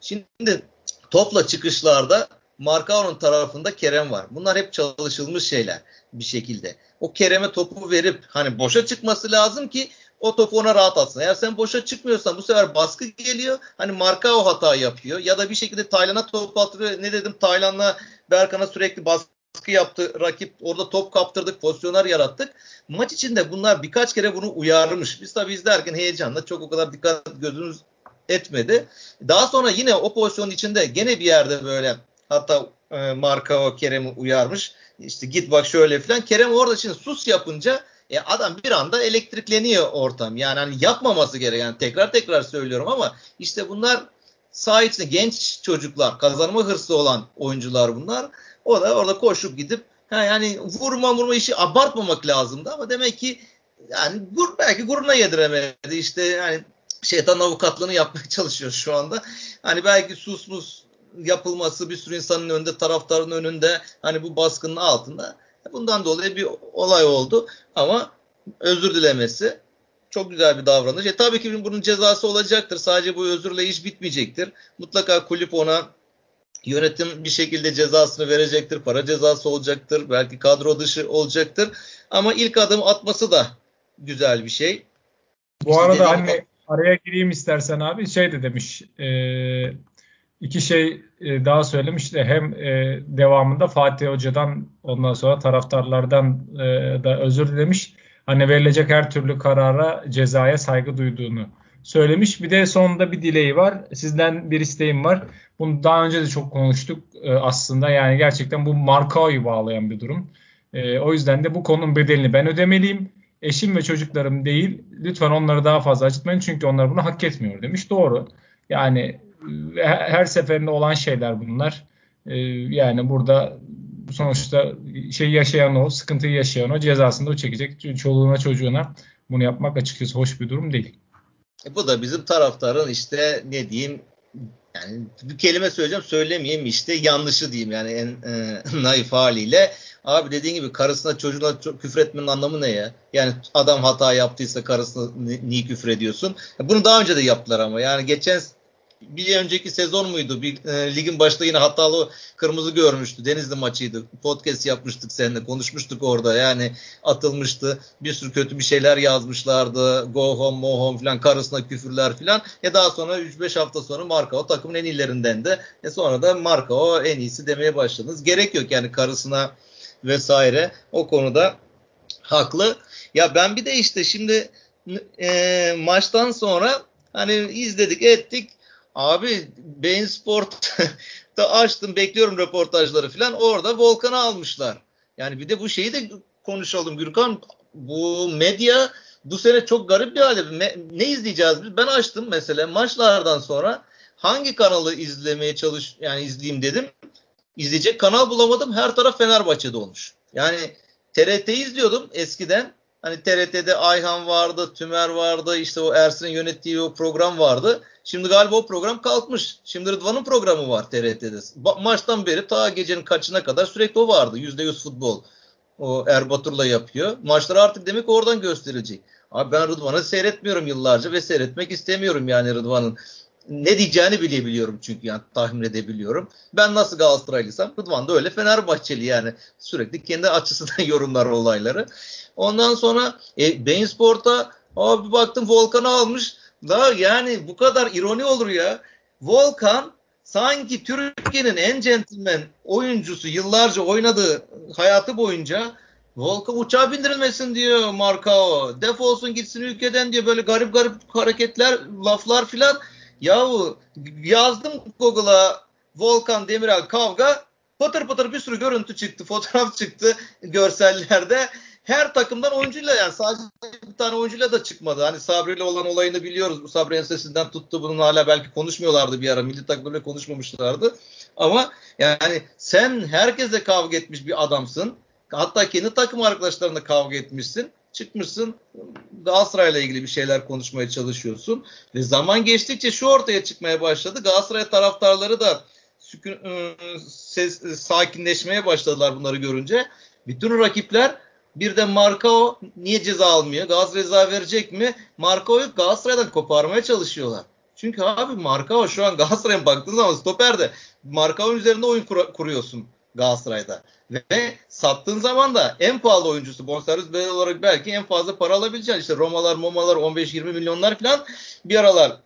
Şimdi topla çıkışlarda Markao'nun tarafında Kerem var. Bunlar hep çalışılmış şeyler bir şekilde. O Kerem'e topu verip hani boşa çıkması lazım ki o topu ona rahat atsın. Eğer sen boşa çıkmıyorsan bu sefer baskı geliyor. Hani marka o hata yapıyor. Ya da bir şekilde Taylan'a top attırıyor. Ne dedim Taylan'la Berkan'a sürekli baskı yaptı. Rakip orada top kaptırdık. Pozisyonlar yarattık. Maç içinde bunlar birkaç kere bunu uyarmış. Biz tabii izlerken heyecanla çok o kadar dikkat gözümüz etmedi. Daha sonra yine o pozisyonun içinde gene bir yerde böyle hatta e, marka o Kerem'i uyarmış. İşte git bak şöyle falan. Kerem orada şimdi sus yapınca e adam bir anda elektrikleniyor ortam. Yani hani yapmaması gereken yani tekrar tekrar söylüyorum ama işte bunlar saha içinde genç çocuklar, kazanma hırsı olan oyuncular bunlar. O da orada koşup gidip ha yani vurma vurma işi abartmamak lazımdı ama demek ki yani gur, belki guruna yediremedi. İşte yani şeytan avukatlığını yapmaya [LAUGHS] çalışıyor şu anda. Hani belki susmus yapılması bir sürü insanın önünde, taraftarın önünde hani bu baskının altında Bundan dolayı bir olay oldu ama özür dilemesi çok güzel bir davranış. E, tabii ki bunun cezası olacaktır. Sadece bu özürle iş bitmeyecektir. Mutlaka kulüp ona yönetim bir şekilde cezasını verecektir. Para cezası olacaktır. Belki kadro dışı olacaktır. Ama ilk adım atması da güzel bir şey. Bu işte arada hani araya gireyim istersen abi şey de demiş e, iki şey e, daha söylemiş de hem e, devamında Fatih Hoca'dan ondan sonra taraftarlardan e, da özür dilemiş. Hani verilecek her türlü karara cezaya saygı duyduğunu söylemiş. Bir de sonunda bir dileği var. Sizden bir isteğim var. Bunu daha önce de çok konuştuk aslında. Yani gerçekten bu markayı bağlayan bir durum. o yüzden de bu konunun bedelini ben ödemeliyim. Eşim ve çocuklarım değil. Lütfen onları daha fazla acıtmayın çünkü onlar bunu hak etmiyor demiş. Doğru. Yani her seferinde olan şeyler bunlar. Ee, yani burada sonuçta şey yaşayan o, sıkıntıyı yaşayan o cezasını da o çekecek. Çoluğuna çocuğuna bunu yapmak açıkçası hoş bir durum değil. E bu da bizim taraftarın işte ne diyeyim yani bir kelime söyleyeceğim söylemeyeyim işte yanlışı diyeyim yani en e, [LAUGHS] naif haliyle. Abi dediğin gibi karısına çocuğuna çok küfür etmenin anlamı ne ya? Yani adam hata yaptıysa karısına niye küfür ediyorsun? Bunu daha önce de yaptılar ama yani geçen bir önceki sezon muydu? Bir e, ligin başında yine hatalı kırmızı görmüştü. Denizli maçıydı. Podcast yapmıştık seninle. Konuşmuştuk orada. Yani atılmıştı. Bir sürü kötü bir şeyler yazmışlardı. Go home, mo home falan karısına küfürler falan. E daha sonra 3-5 hafta sonra Marka o takımın en iyilerinden de. E sonra da Marka o en iyisi demeye başladınız. Gerek yok yani karısına vesaire. O konuda haklı. Ya ben bir de işte şimdi e, maçtan sonra hani izledik ettik Abi Bein Sport'ta [LAUGHS] açtım bekliyorum röportajları falan. Orada Volkan'ı almışlar. Yani bir de bu şeyi de konuşalım Gürkan. bu medya bu sene çok garip bir hale. Ne izleyeceğiz biz? Ben açtım mesela maçlardan sonra hangi kanalı izlemeye çalış yani izleyeyim dedim. İzleyecek kanal bulamadım. Her taraf Fenerbahçe'de olmuş. Yani TRT izliyordum eskiden. Hani TRT'de Ayhan vardı, Tümer vardı, işte o Ersin'in yönettiği o program vardı. Şimdi galiba o program kalkmış. Şimdi Rıdvan'ın programı var TRT'de. Ba- maçtan beri ta gecenin kaçına kadar sürekli o vardı. %100 futbol. O Erbatur'la yapıyor. Maçlar artık demek oradan gösterilecek. Abi ben Rıdvan'ı seyretmiyorum yıllarca ve seyretmek istemiyorum yani Rıdvan'ın. Ne diyeceğini bilebiliyorum çünkü yani tahmin edebiliyorum. Ben nasıl Galatasaraylıysam Rıdvan da öyle Fenerbahçeli yani. Sürekli kendi açısından [LAUGHS] yorumlar olayları. Ondan sonra e, Bein abi baktım Volkan'ı almış. Da yani bu kadar ironi olur ya. Volkan sanki Türkiye'nin en centilmen oyuncusu yıllarca oynadığı hayatı boyunca Volkan uçağa bindirilmesin diyor Markao. Defolsun gitsin ülkeden diyor. Böyle garip garip hareketler, laflar filan. Yahu yazdım Google'a Volkan Demirel kavga. Pıtır pıtır bir sürü görüntü çıktı, fotoğraf çıktı görsellerde her takımdan oyuncuyla yani sadece bir tane oyuncuyla da çıkmadı. Hani Sabri ile olan olayını biliyoruz. Bu Sabri ensesinden tuttu. Bunun hala belki konuşmuyorlardı bir ara. Milli takımda konuşmamışlardı. Ama yani sen herkese kavga etmiş bir adamsın. Hatta kendi takım arkadaşlarına kavga etmişsin. Çıkmışsın Galatasaray'la ilgili bir şeyler konuşmaya çalışıyorsun. Ve zaman geçtikçe şu ortaya çıkmaya başladı. Galatasaray taraftarları da sükun, ıı, ses, sakinleşmeye başladılar bunları görünce. Bütün rakipler bir de Markao niye ceza almıyor? Galatasaray ceza verecek mi? Markao'yu Galatasaray'dan koparmaya çalışıyorlar. Çünkü abi Markao şu an Galatasaray'a baktığın zaman stoperde Markao'nun üzerinde oyun kur- kuruyorsun Galatasaray'da. Ve sattığın zaman da en pahalı oyuncusu bonservis bedel olarak belki en fazla para alabileceğin işte Romalar, Momalar 15-20 milyonlar falan bir aralar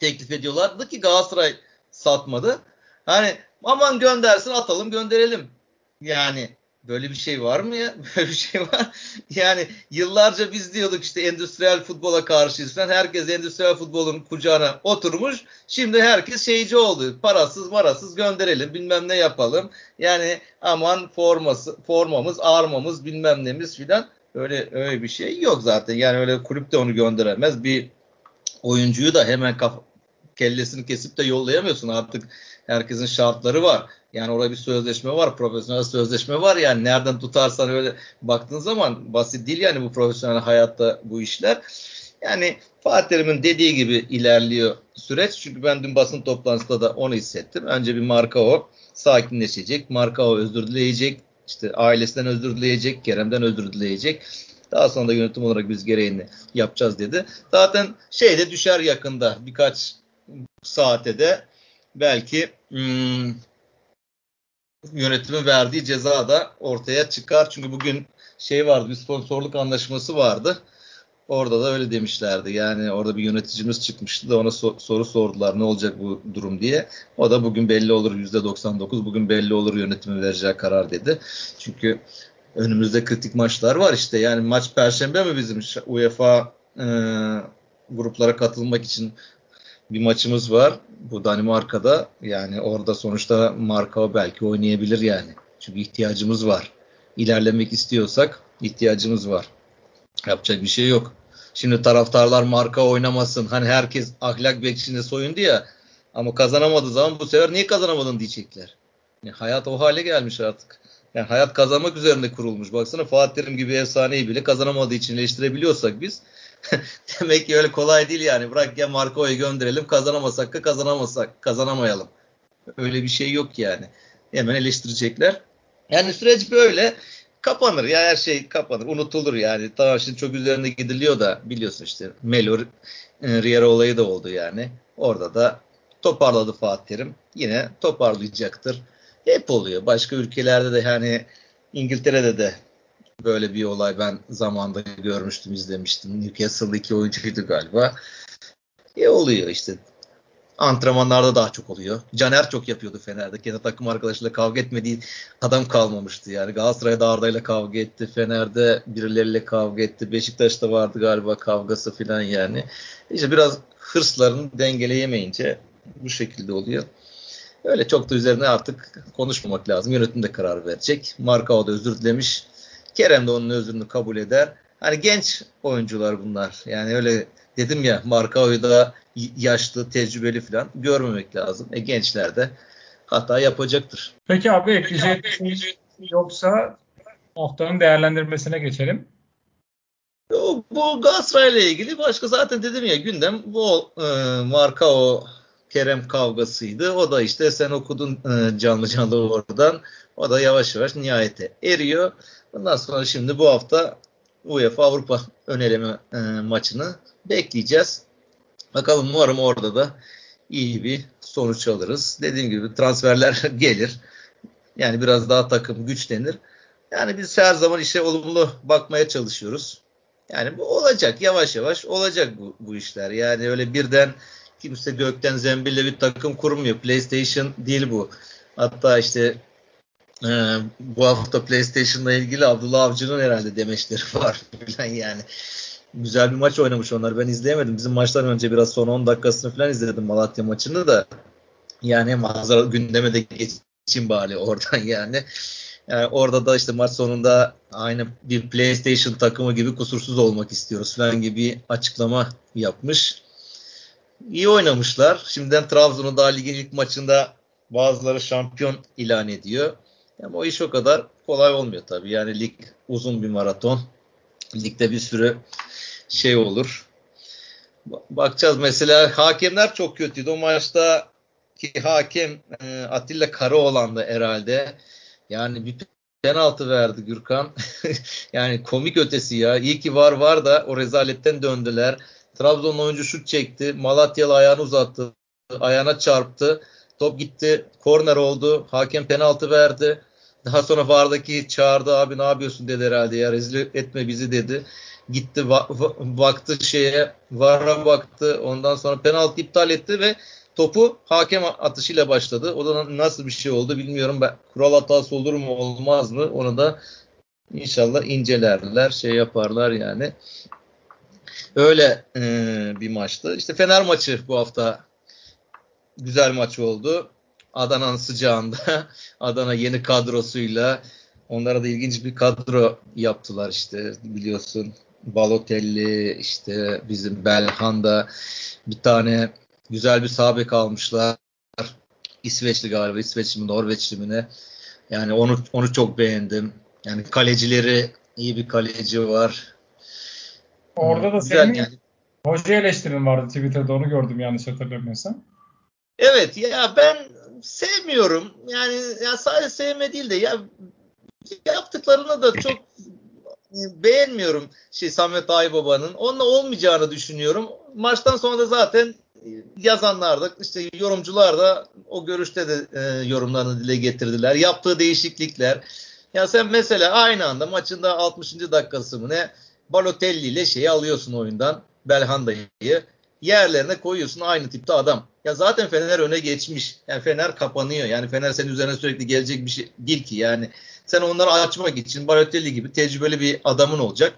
teklif ediyorlardı ki Galatasaray satmadı. Hani aman göndersin atalım gönderelim. Yani Böyle bir şey var mı ya? [LAUGHS] Böyle bir şey var. Yani yıllarca biz diyorduk işte endüstriyel futbola karşıyız falan. Herkes endüstriyel futbolun kucağına oturmuş. Şimdi herkes şeyci oldu. Parasız marasız gönderelim bilmem ne yapalım. Yani aman forması, formamız, armamız bilmem nemiz filan. Öyle öyle bir şey yok zaten. Yani öyle kulüp de onu gönderemez. Bir oyuncuyu da hemen kaf kellesini kesip de yollayamıyorsun artık. Herkesin şartları var. Yani orada bir sözleşme var. Profesyonel sözleşme var. Yani nereden tutarsan öyle baktığın zaman basit değil yani bu profesyonel hayatta bu işler. Yani Fatih Terim'in dediği gibi ilerliyor süreç. Çünkü ben dün basın toplantısında da onu hissettim. Önce bir marka o sakinleşecek. Marka o özür dileyecek. İşte ailesinden özür dileyecek. Kerem'den özür dileyecek. Daha sonra da yönetim olarak biz gereğini yapacağız dedi. Zaten şey de düşer yakında birkaç saate de belki hmm, yönetimin verdiği ceza da ortaya çıkar. Çünkü bugün şey vardı bir sponsorluk anlaşması vardı. Orada da öyle demişlerdi. Yani orada bir yöneticimiz çıkmıştı da ona so- soru sordular ne olacak bu durum diye. O da bugün belli olur %99 bugün belli olur yönetimin vereceği karar dedi. Çünkü önümüzde kritik maçlar var işte. Yani maç perşembe mi bizim UEFA e, gruplara katılmak için bir maçımız var. Bu Danimarka'da. Yani orada sonuçta marka belki oynayabilir yani. Çünkü ihtiyacımız var. İlerlemek istiyorsak ihtiyacımız var. Yapacak bir şey yok. Şimdi taraftarlar marka oynamasın. Hani herkes ahlak bekçisinde soyundu ya. Ama kazanamadığı zaman bu sefer niye kazanamadın diyecekler. Yani hayat o hale gelmiş artık. Yani hayat kazanmak üzerinde kurulmuş. Baksana Fatih Terim gibi efsaneyi bile kazanamadığı için eleştirebiliyorsak biz [LAUGHS] Demek ki öyle kolay değil yani. Bırak ya Marco'yu gönderelim kazanamasak da kazanamasak kazanamayalım. Öyle bir şey yok yani. Hemen eleştirecekler. Yani süreç böyle kapanır ya her şey kapanır unutulur yani. Tamam şimdi çok üzerine gidiliyor da biliyorsun işte Melo e, Riera olayı da oldu yani. Orada da toparladı Fatih Terim. Yine toparlayacaktır. Hep oluyor. Başka ülkelerde de yani İngiltere'de de Böyle bir olay ben zamanda görmüştüm, izlemiştim. Newcastle'lı iki oyuncuydu galiba. E oluyor işte. Antrenmanlarda daha çok oluyor. Caner çok yapıyordu Fener'de. Kendi takım arkadaşıyla kavga etmediği adam kalmamıştı. Yani Galatasaray'da Arda'yla kavga etti. Fener'de birileriyle kavga etti. Beşiktaş'ta vardı galiba kavgası falan yani. İşte biraz hırslarını dengeleyemeyince bu şekilde oluyor. Öyle çok da üzerine artık konuşmamak lazım. Yönetim de karar verecek. Marka da özür dilemiş Kerem de onun özrünü kabul eder. Hani genç oyuncular bunlar. Yani öyle dedim ya Markao'yu da yaşlı, tecrübeli falan görmemek lazım. E gençler de hata yapacaktır. Peki abi ekleyecek şey yoksa haftanın değerlendirmesine geçelim. Bu Galatasaray ile ilgili başka zaten dedim ya gündem bu e, Markao Kerem kavgasıydı. O da işte sen okudun e, canlı canlı oradan. O da yavaş yavaş nihayete eriyor. Bundan sonra şimdi bu hafta UEFA Avrupa öneleme e, maçını bekleyeceğiz. Bakalım umarım orada da iyi bir sonuç alırız. Dediğim gibi transferler [LAUGHS] gelir. Yani biraz daha takım güçlenir. Yani biz her zaman işe olumlu bakmaya çalışıyoruz. Yani bu olacak yavaş yavaş olacak bu, bu işler. Yani öyle birden kimse gökten zembille bir takım kurmuyor. PlayStation değil bu. Hatta işte e, bu hafta PlayStation'la ilgili Abdullah Avcı'nın herhalde demeçleri var [LAUGHS] falan yani. Güzel bir maç oynamış onlar. Ben izleyemedim. Bizim maçtan önce biraz son 10 dakikasını falan izledim Malatya maçını da. Yani manzara gündeme de geçeyim bari [LAUGHS] oradan yani. Yani orada da işte maç sonunda aynı bir PlayStation takımı gibi kusursuz olmak istiyoruz falan gibi açıklama yapmış. İyi oynamışlar. Şimdiden Trabzon'u daha ligin ilk maçında bazıları şampiyon ilan ediyor. Ama o iş o kadar kolay olmuyor tabii. Yani lig uzun bir maraton. Ligde bir sürü şey olur. Bakacağız mesela hakemler çok kötüydü. O maçta ki hakem e, Atilla Karaoğlan'dı herhalde. Yani bir penaltı verdi Gürkan. [LAUGHS] yani komik ötesi ya. İyi ki var var da o rezaletten döndüler. Trabzon oyuncu şut çekti. Malatyalı ayağını uzattı. Ayağına çarptı. Top gitti. Korner oldu. Hakem penaltı verdi. Daha sonra vardaki çağırdı abi ne yapıyorsun dedi herhalde ya rezil etme bizi dedi. Gitti va- baktı şeye vara baktı ondan sonra penaltı iptal etti ve topu hakem atışıyla başladı. O da nasıl bir şey oldu bilmiyorum. Ben, kural hatası olur mu olmaz mı onu da inşallah incelerler şey yaparlar yani. Öyle e, bir maçtı. İşte Fener maçı bu hafta güzel maç oldu. Adana'nın sıcağında [LAUGHS] Adana yeni kadrosuyla onlara da ilginç bir kadro yaptılar işte biliyorsun Balotelli işte bizim Belhanda bir tane güzel bir sabek almışlar. İsveçli galiba İsveçli mi Norveçli mi ne. Yani onu onu çok beğendim. Yani kalecileri iyi bir kaleci var. Orada da Güzel senin yani. hoca eleştirin vardı Twitter'da onu gördüm yanlış hatırlamıyorsam. Evet ya ben sevmiyorum. Yani ya sadece sevme değil de ya yaptıklarını da çok beğenmiyorum şey Samet Aybaba'nın. Onunla olmayacağını düşünüyorum. Maçtan sonra da zaten yazanlar da işte yorumcular da o görüşte de e, yorumlarını dile getirdiler. Yaptığı değişiklikler. Ya sen mesela aynı anda maçında 60. dakikası mı ne Balotelli ile şeyi alıyorsun oyundan Belhanda'yı yerlerine koyuyorsun aynı tipte adam. Ya zaten Fener öne geçmiş. Yani Fener kapanıyor. Yani Fener senin üzerine sürekli gelecek bir şey değil ki. Yani sen onları açmak için Balotelli gibi tecrübeli bir adamın olacak.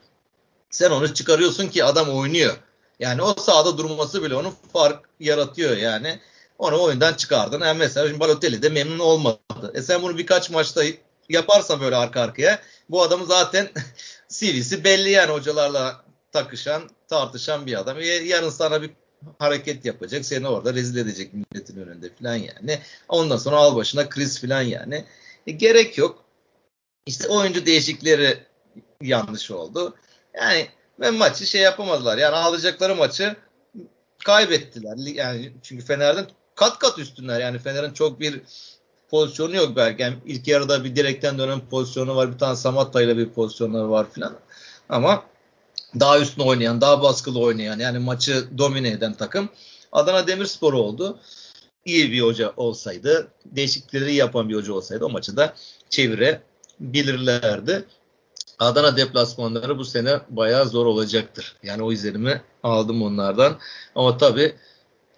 Sen onu çıkarıyorsun ki adam oynuyor. Yani o sahada durması bile onun fark yaratıyor yani. Onu oyundan çıkardın. Yani mesela şimdi Balotelli de memnun olmadı. E sen bunu birkaç maçta yaparsan böyle arka arkaya bu adamı zaten [LAUGHS] CV'si belli yani hocalarla takışan, tartışan bir adam. Yarın sana bir hareket yapacak. Seni orada rezil edecek milletin önünde falan yani. Ondan sonra al başına kriz falan yani. E, gerek yok. İşte oyuncu değişikleri yanlış oldu. Yani ve maçı şey yapamadılar. Yani alacakları maçı kaybettiler. Yani çünkü Fener'den kat kat üstünler. Yani Fener'in çok bir pozisyonu yok belki. Yani ilk yarıda bir direkten dönen pozisyonu var. Bir tane Samatta ile bir pozisyonları var filan. Ama daha üstüne oynayan, daha baskılı oynayan yani maçı domine eden takım Adana Demirspor oldu. İyi bir hoca olsaydı, değişiklikleri yapan bir hoca olsaydı o maçı da çevirebilirlerdi. Adana deplasmanları bu sene bayağı zor olacaktır. Yani o izlenimi aldım onlardan. Ama tabii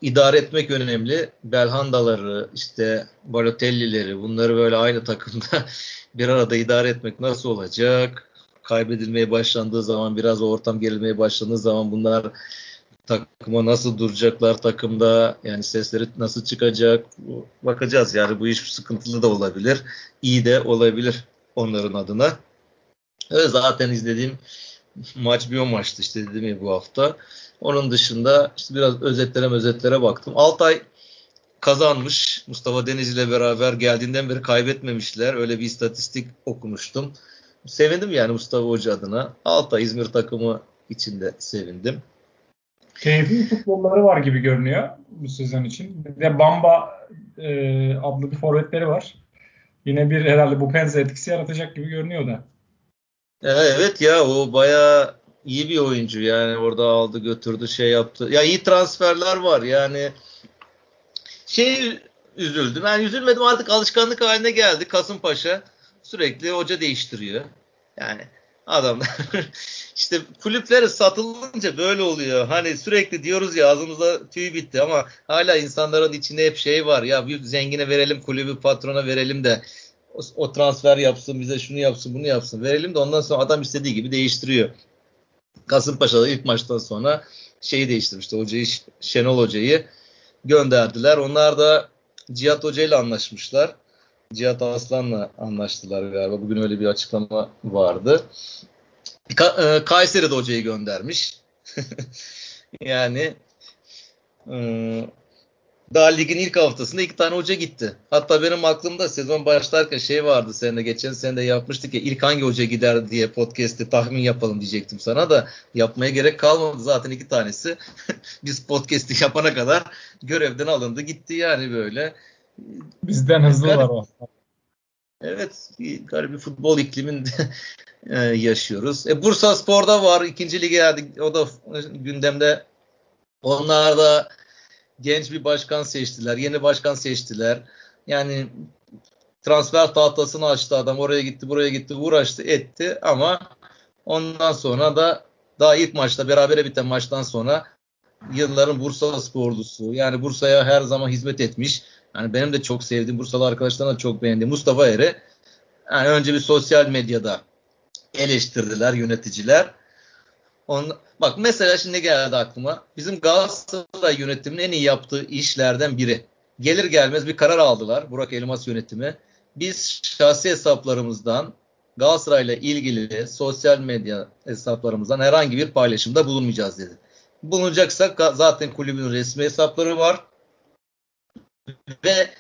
idare etmek önemli. Belhandaları, işte Balotelli'leri bunları böyle aynı takımda [LAUGHS] bir arada idare etmek nasıl olacak? Kaybedilmeye başlandığı zaman biraz ortam gerilmeye başlandığı zaman bunlar takıma nasıl duracaklar takımda yani sesleri nasıl çıkacak bakacağız yani bu iş sıkıntılı da olabilir iyi de olabilir onların adına Evet zaten izlediğim maç bir o maçtı işte dedim ya bu hafta. Onun dışında işte biraz özetlere özetlere baktım. Altay kazanmış. Mustafa Denizli ile beraber geldiğinden beri kaybetmemişler. Öyle bir istatistik okumuştum. Sevindim yani Mustafa Hoca adına. Altay İzmir takımı içinde sevindim. Keyifli futbolları var gibi görünüyor bu sezon için. Bir de Bamba e, adlı bir forvetleri var. Yine bir herhalde bu penze etkisi yaratacak gibi görünüyor da. Evet ya o bayağı iyi bir oyuncu yani orada aldı götürdü şey yaptı. Ya iyi transferler var yani şey üzüldüm. Ben üzülmedim artık alışkanlık haline geldi Kasımpaşa. Sürekli hoca değiştiriyor. Yani adamlar [LAUGHS] işte kulüpleri satılınca böyle oluyor. Hani sürekli diyoruz ya ağzımıza tüy bitti ama hala insanların içinde hep şey var. Ya bir zengine verelim kulübü patrona verelim de o, o transfer yapsın bize şunu yapsın bunu yapsın verelim de ondan sonra adam istediği gibi değiştiriyor. Kasımpaşa'da ilk maçtan sonra şeyi değiştirmişti. Hocayı Şenol Hoca'yı gönderdiler. Onlar da Cihat Hoca ile anlaşmışlar. Cihat Aslan'la anlaştılar galiba. Bugün öyle bir açıklama vardı. Ka- e, Kayseri de hocayı göndermiş. [LAUGHS] yani e, daha ligin ilk haftasında iki tane hoca gitti. Hatta benim aklımda sezon başlarken şey vardı seninle geçen sene de yapmıştık ya ilk hangi hoca gider diye podcast'te tahmin yapalım diyecektim sana da yapmaya gerek kalmadı zaten iki tanesi. [LAUGHS] Biz podcast'i yapana kadar görevden alındı gitti yani böyle. Bizden hızlılar o. Evet, garip bir futbol ikliminde [LAUGHS] e, yaşıyoruz. E, Bursa Spor'da var. ikinci lige geldik. O da gündemde. Onlar da genç bir başkan seçtiler. Yeni başkan seçtiler. Yani transfer tahtasını açtı adam. Oraya gitti, buraya gitti, uğraştı, etti ama ondan sonra da daha ilk maçta berabere biten maçtan sonra yılların Bursa sporlusu yani Bursa'ya her zaman hizmet etmiş. Yani benim de çok sevdiğim Bursalı arkadaşlarım da çok beğendi. Mustafa Eri yani önce bir sosyal medyada eleştirdiler yöneticiler. On, bak mesela şimdi geldi aklıma. Bizim Galatasaray yönetiminin en iyi yaptığı işlerden biri. Gelir gelmez bir karar aldılar Burak Elmas yönetimi. Biz şahsi hesaplarımızdan Galatasaray'la ilgili sosyal medya hesaplarımızdan herhangi bir paylaşımda bulunmayacağız dedi. Bulunacaksak zaten kulübün resmi hesapları var. Ve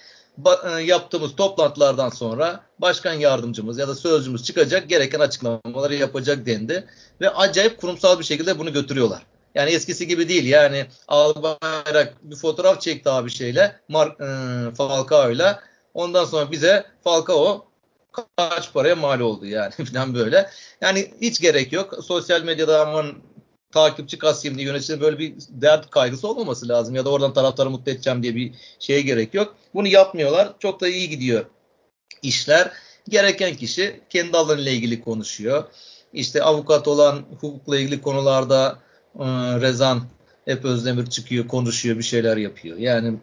e, yaptığımız toplantılardan sonra başkan yardımcımız ya da sözcümüz çıkacak gereken açıklamaları yapacak dendi ve acayip kurumsal bir şekilde bunu götürüyorlar. Yani eskisi gibi değil. Yani Albayrak bir fotoğraf çekti abi şeyle Mark, e, Falcao'yla. Ondan sonra bize Falcao kaç paraya mal oldu yani [LAUGHS] falan böyle. Yani hiç gerek yok. Sosyal medyada aman takipçi kasayım diye yöneticinin böyle bir dert kaygısı olmaması lazım. Ya da oradan taraftarı mutlu edeceğim diye bir şeye gerek yok. Bunu yapmıyorlar. Çok da iyi gidiyor işler. Gereken kişi kendi alanıyla ilgili konuşuyor. İşte avukat olan hukukla ilgili konularda e, Rezan hep Özdemir çıkıyor, konuşuyor, bir şeyler yapıyor. Yani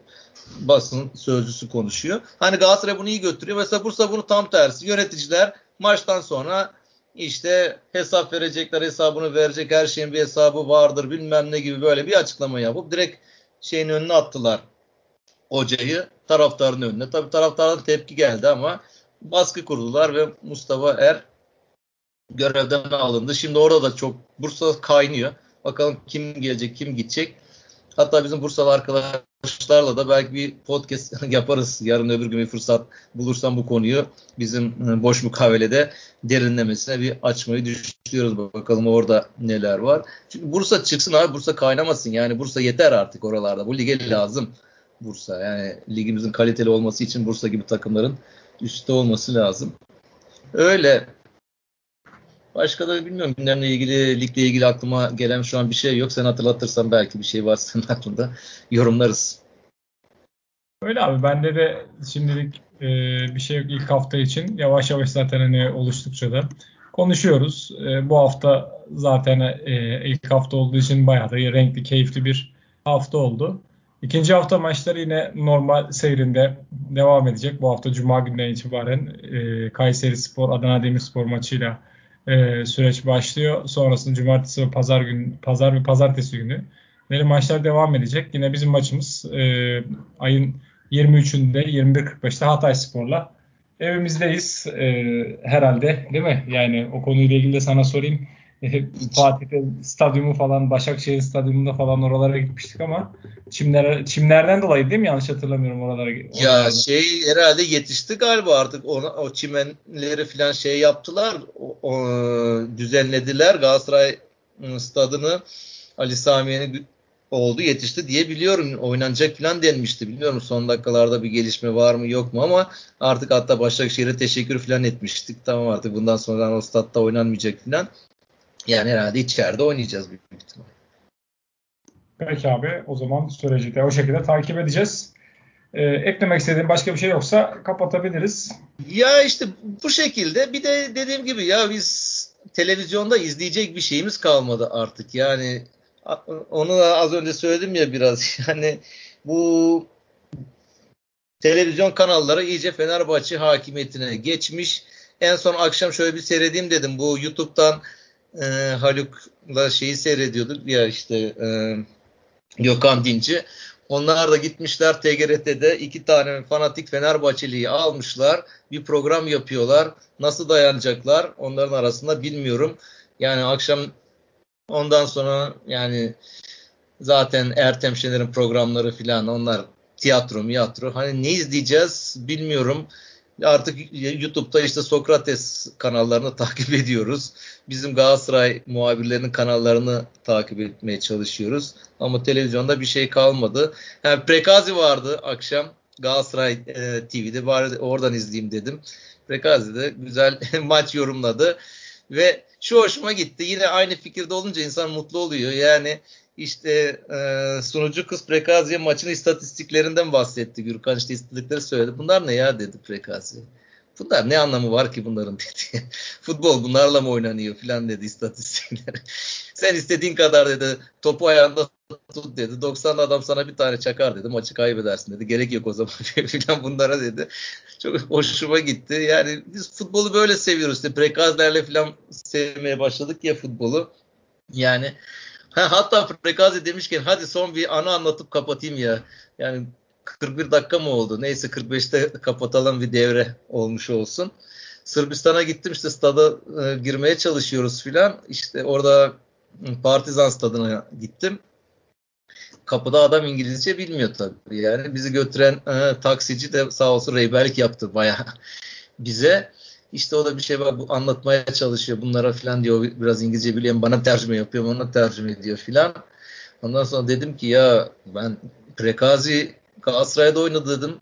basın sözcüsü konuşuyor. Hani Galatasaray bunu iyi götürüyor. Mesela Bursa bunu tam tersi. Yöneticiler maçtan sonra işte hesap verecekler, hesabını verecek, her şeyin bir hesabı vardır bilmem ne gibi böyle bir açıklama yapıp direkt şeyin önüne attılar hocayı taraftarın önüne. Tabii taraftardan tepki geldi ama baskı kurdular ve Mustafa Er görevden alındı. Şimdi orada da çok Bursa kaynıyor. Bakalım kim gelecek, kim gidecek. Hatta bizim Bursalı arkadaşlarla da belki bir podcast [LAUGHS] yaparız. Yarın öbür gün bir fırsat bulursam bu konuyu bizim e, boş mukavelede derinlemesine bir açmayı düşünüyoruz. Bakalım orada neler var. Çünkü Bursa çıksın abi Bursa kaynamasın. Yani Bursa yeter artık oralarda. Bu lige lazım Bursa. Yani ligimizin kaliteli olması için Bursa gibi takımların üstte olması lazım. Öyle Başka da bilmiyorum gündemle ilgili, ligle ilgili aklıma gelen şu an bir şey yok. Sen hatırlatırsan belki bir şey varsa senin [LAUGHS] aklında yorumlarız. Öyle abi bende de şimdilik e, bir şey yok ilk hafta için. Yavaş yavaş zaten hani oluştukça da konuşuyoruz. E, bu hafta zaten e, ilk hafta olduğu için bayağı da renkli, keyifli bir hafta oldu. İkinci hafta maçları yine normal seyrinde devam edecek. Bu hafta Cuma günden itibaren e, Kayseri Spor, Adana Demirspor maçıyla e, süreç başlıyor. Sonrasında cumartesi ve pazar gün, pazar ve pazartesi günü böyle maçlar devam edecek. Yine bizim maçımız e, ayın 23'ünde 21.45'te Hatay Spor'la evimizdeyiz e, herhalde değil mi? Yani o konuyla ilgili de sana sorayım. Fatih'te stadyumu falan Başakşehir stadyumunda falan oralara gitmiştik ama çimler çimlerden dolayı değil mi? Yanlış hatırlamıyorum oralara. Ya şey herhalde yetişti galiba artık ona, o çimenleri falan şey yaptılar. O, o, düzenlediler Galatasaray ıı, stadını Ali Samiye'nin oldu yetişti diye biliyorum. Oynanacak falan denmişti. Bilmiyorum son dakikalarda bir gelişme var mı yok mu ama artık hatta Başakşehir'e teşekkür falan etmiştik. Tamam artık bundan sonra o statta oynanmayacak falan. Yani herhalde içeride oynayacağız büyük ihtimal. Peki abi o zaman süreci de o şekilde takip edeceğiz. Ee, eklemek istediğin başka bir şey yoksa kapatabiliriz. Ya işte bu şekilde bir de dediğim gibi ya biz televizyonda izleyecek bir şeyimiz kalmadı artık. Yani onu az önce söyledim ya biraz. [LAUGHS] Yani bu televizyon kanalları iyice Fenerbahçe hakimiyetine geçmiş. En son akşam şöyle bir seyredeyim dedim. Bu YouTube'dan e, Haluk'la şeyi seyrediyorduk ya işte e, Gökhan Dinci. Onlar da gitmişler TGRT'de iki tane fanatik Fenerbahçeliyi almışlar. Bir program yapıyorlar. Nasıl dayanacaklar onların arasında bilmiyorum. Yani akşam ondan sonra yani zaten Ertem Şener'in programları filan onlar tiyatro miyatro. Hani ne izleyeceğiz bilmiyorum. Artık YouTube'da işte Sokrates kanallarını [LAUGHS] takip ediyoruz. Bizim Galatasaray muhabirlerinin kanallarını takip etmeye çalışıyoruz. Ama televizyonda bir şey kalmadı. Yani Prekazi vardı akşam Galatasaray e, TV'de bari oradan izleyeyim dedim. Prekazi de güzel [LAUGHS] maç yorumladı. Ve şu hoşuma gitti. Yine aynı fikirde olunca insan mutlu oluyor. Yani işte e, sunucu kız Prekazi'ye maçın istatistiklerinden bahsetti. Gürkan işte istatistikleri söyledi. Bunlar ne ya dedi Prekazi. Bunlar ne anlamı var ki bunların dedi. [LAUGHS] Futbol bunlarla mı oynanıyor filan dedi istatistikleri. [LAUGHS] Sen istediğin kadar dedi topu ayağında tut dedi. 90 adam sana bir tane çakar dedi. Maçı kaybedersin dedi. Gerek yok o zaman [LAUGHS] filan bunlara dedi. Çok hoşuma gitti. Yani biz futbolu böyle seviyoruz. İşte prekazlerle filan sevmeye başladık ya futbolu. Yani Ha, hatta Frekazi demişken hadi son bir anı anlatıp kapatayım ya. Yani 41 dakika mı oldu? Neyse 45'te kapatalım bir devre olmuş olsun. Sırbistan'a gittim işte stada e, girmeye çalışıyoruz filan. İşte orada Partizan stadına gittim. Kapıda adam İngilizce bilmiyor tabii. Yani bizi götüren e, taksici de sağ olsun rehberlik yaptı baya [LAUGHS] bize. İşte o da bir şey var bu anlatmaya çalışıyor bunlara filan diyor biraz İngilizce biliyorum bana tercüme yapıyor bana tercüme ediyor filan. Ondan sonra dedim ki ya ben Prekazi Galatasaray'da oynadı dedim.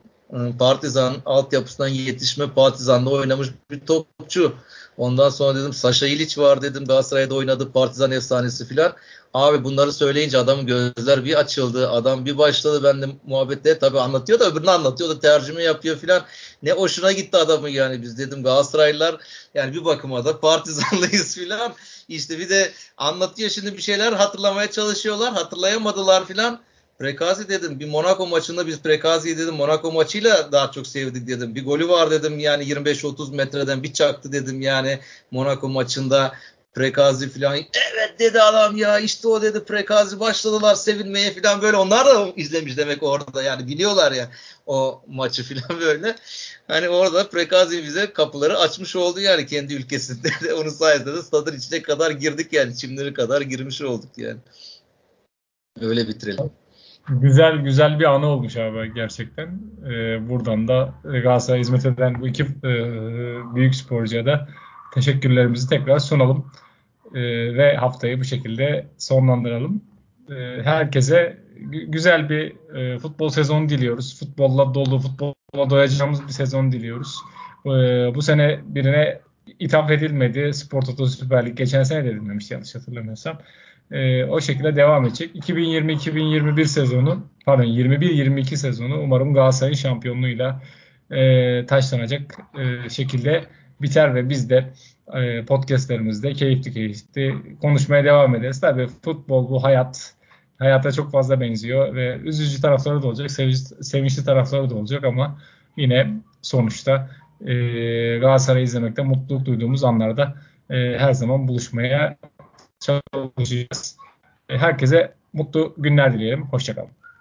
Partizan altyapısından yetişme Partizan'da oynamış bir topçu. Ondan sonra dedim Saşa İliç var dedim Galatasaray'da oynadı Partizan efsanesi filan. Abi bunları söyleyince adamın gözler bir açıldı. Adam bir başladı ben de muhabbette tabii anlatıyor da öbürünü anlatıyor da tercüme yapıyor filan. Ne hoşuna gitti adamın yani biz dedim Galatasaraylılar yani bir bakıma da partizanlıyız filan. İşte bir de anlatıyor şimdi bir şeyler hatırlamaya çalışıyorlar. Hatırlayamadılar filan. Prekazi dedim bir Monaco maçında biz Prekazi'yi dedim Monaco maçıyla daha çok sevdik dedim. Bir golü var dedim yani 25-30 metreden bir çaktı dedim yani Monaco maçında. Prekazi falan evet dedi adam ya işte o dedi Prekazi başladılar sevinmeye falan böyle onlar da izlemiş demek orada yani biliyorlar ya o maçı falan böyle. Hani orada Prekazi bize kapıları açmış oldu yani kendi ülkesinde de onun sayesinde de stadın içine kadar girdik yani çimleri kadar girmiş olduk yani. Öyle bitirelim. Güzel güzel bir anı olmuş abi gerçekten. Ee, buradan da Galatasaray hizmet eden bu iki e, büyük sporcuya da teşekkürlerimizi tekrar sunalım. E, ve haftayı bu şekilde sonlandıralım. E, herkese güzel bir e, futbol sezonu diliyoruz. Futbolla dolu, futbolla doyacağımız bir sezon diliyoruz. E, bu sene birine ithaf edilmedi. Spor Toto Süper Lig geçen sene de edilmemişti yanlış hatırlamıyorsam. O şekilde devam edecek. 2020-2021 sezonu, pardon 21-22 sezonu umarım Galatasaray'ın şampiyonluğuyla e, taşlanacak e, şekilde biter ve biz de e, podcastlerimizde keyifli keyifli konuşmaya devam ederiz. Tabii futbol bu hayat. Hayata çok fazla benziyor ve üzücü tarafları da olacak, sevinç, sevinçli tarafları da olacak ama yine sonuçta e, Galatasaray izlemekte mutluluk duyduğumuz anlarda e, her zaman buluşmaya çalışacağız. E, herkese mutlu günler dileyelim. Hoşçakalın.